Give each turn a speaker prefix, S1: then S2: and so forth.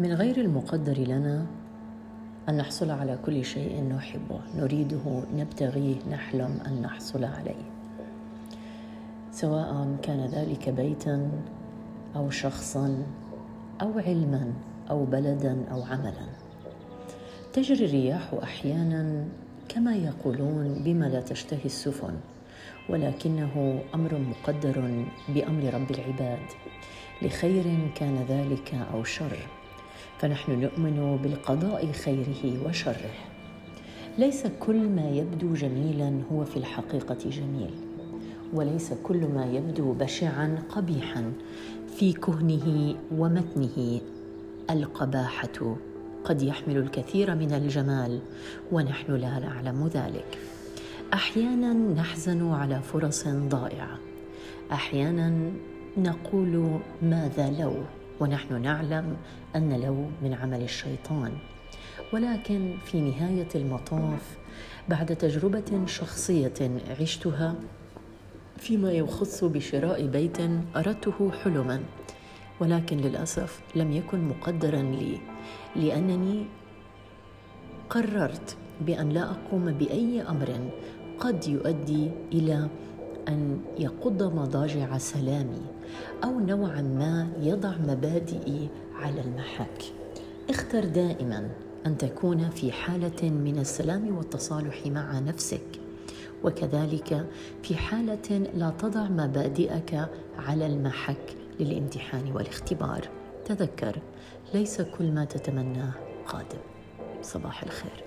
S1: من غير المقدر لنا أن نحصل على كل شيء نحبه نريده نبتغيه نحلم أن نحصل عليه. سواء كان ذلك بيتا أو شخصا أو علما أو بلدا أو عملا. تجري الرياح أحيانا كما يقولون بما لا تشتهي السفن ولكنه أمر مقدر بأمر رب العباد. لخير كان ذلك أو شر. فنحن نؤمن بالقضاء خيره وشره. ليس كل ما يبدو جميلا هو في الحقيقة جميل وليس كل ما يبدو بشعا قبيحا في كهنه ومتنه. القباحة قد يحمل الكثير من الجمال ونحن لا نعلم ذلك. أحيانا نحزن على فرص ضائعة أحيانا نقول ماذا لو. ونحن نعلم أن لو من عمل الشيطان. ولكن في نهاية المطاف بعد تجربة شخصية عشتها فيما يخص بشراء بيت أردته حلما ولكن للأسف لم يكن مقدرا لي لأنني قررت بأن لا أقوم بأي أمر قد يؤدي إلى أن يقض مضاجع سلامي أو نوعا ما يضع مبادئي على المحك اختر دائما أن تكون في حالة من السلام والتصالح مع نفسك وكذلك في حالة لا تضع مبادئك على المحك للامتحان والاختبار. تذكر ليس كل ما تتمناه قادم. صباح الخير.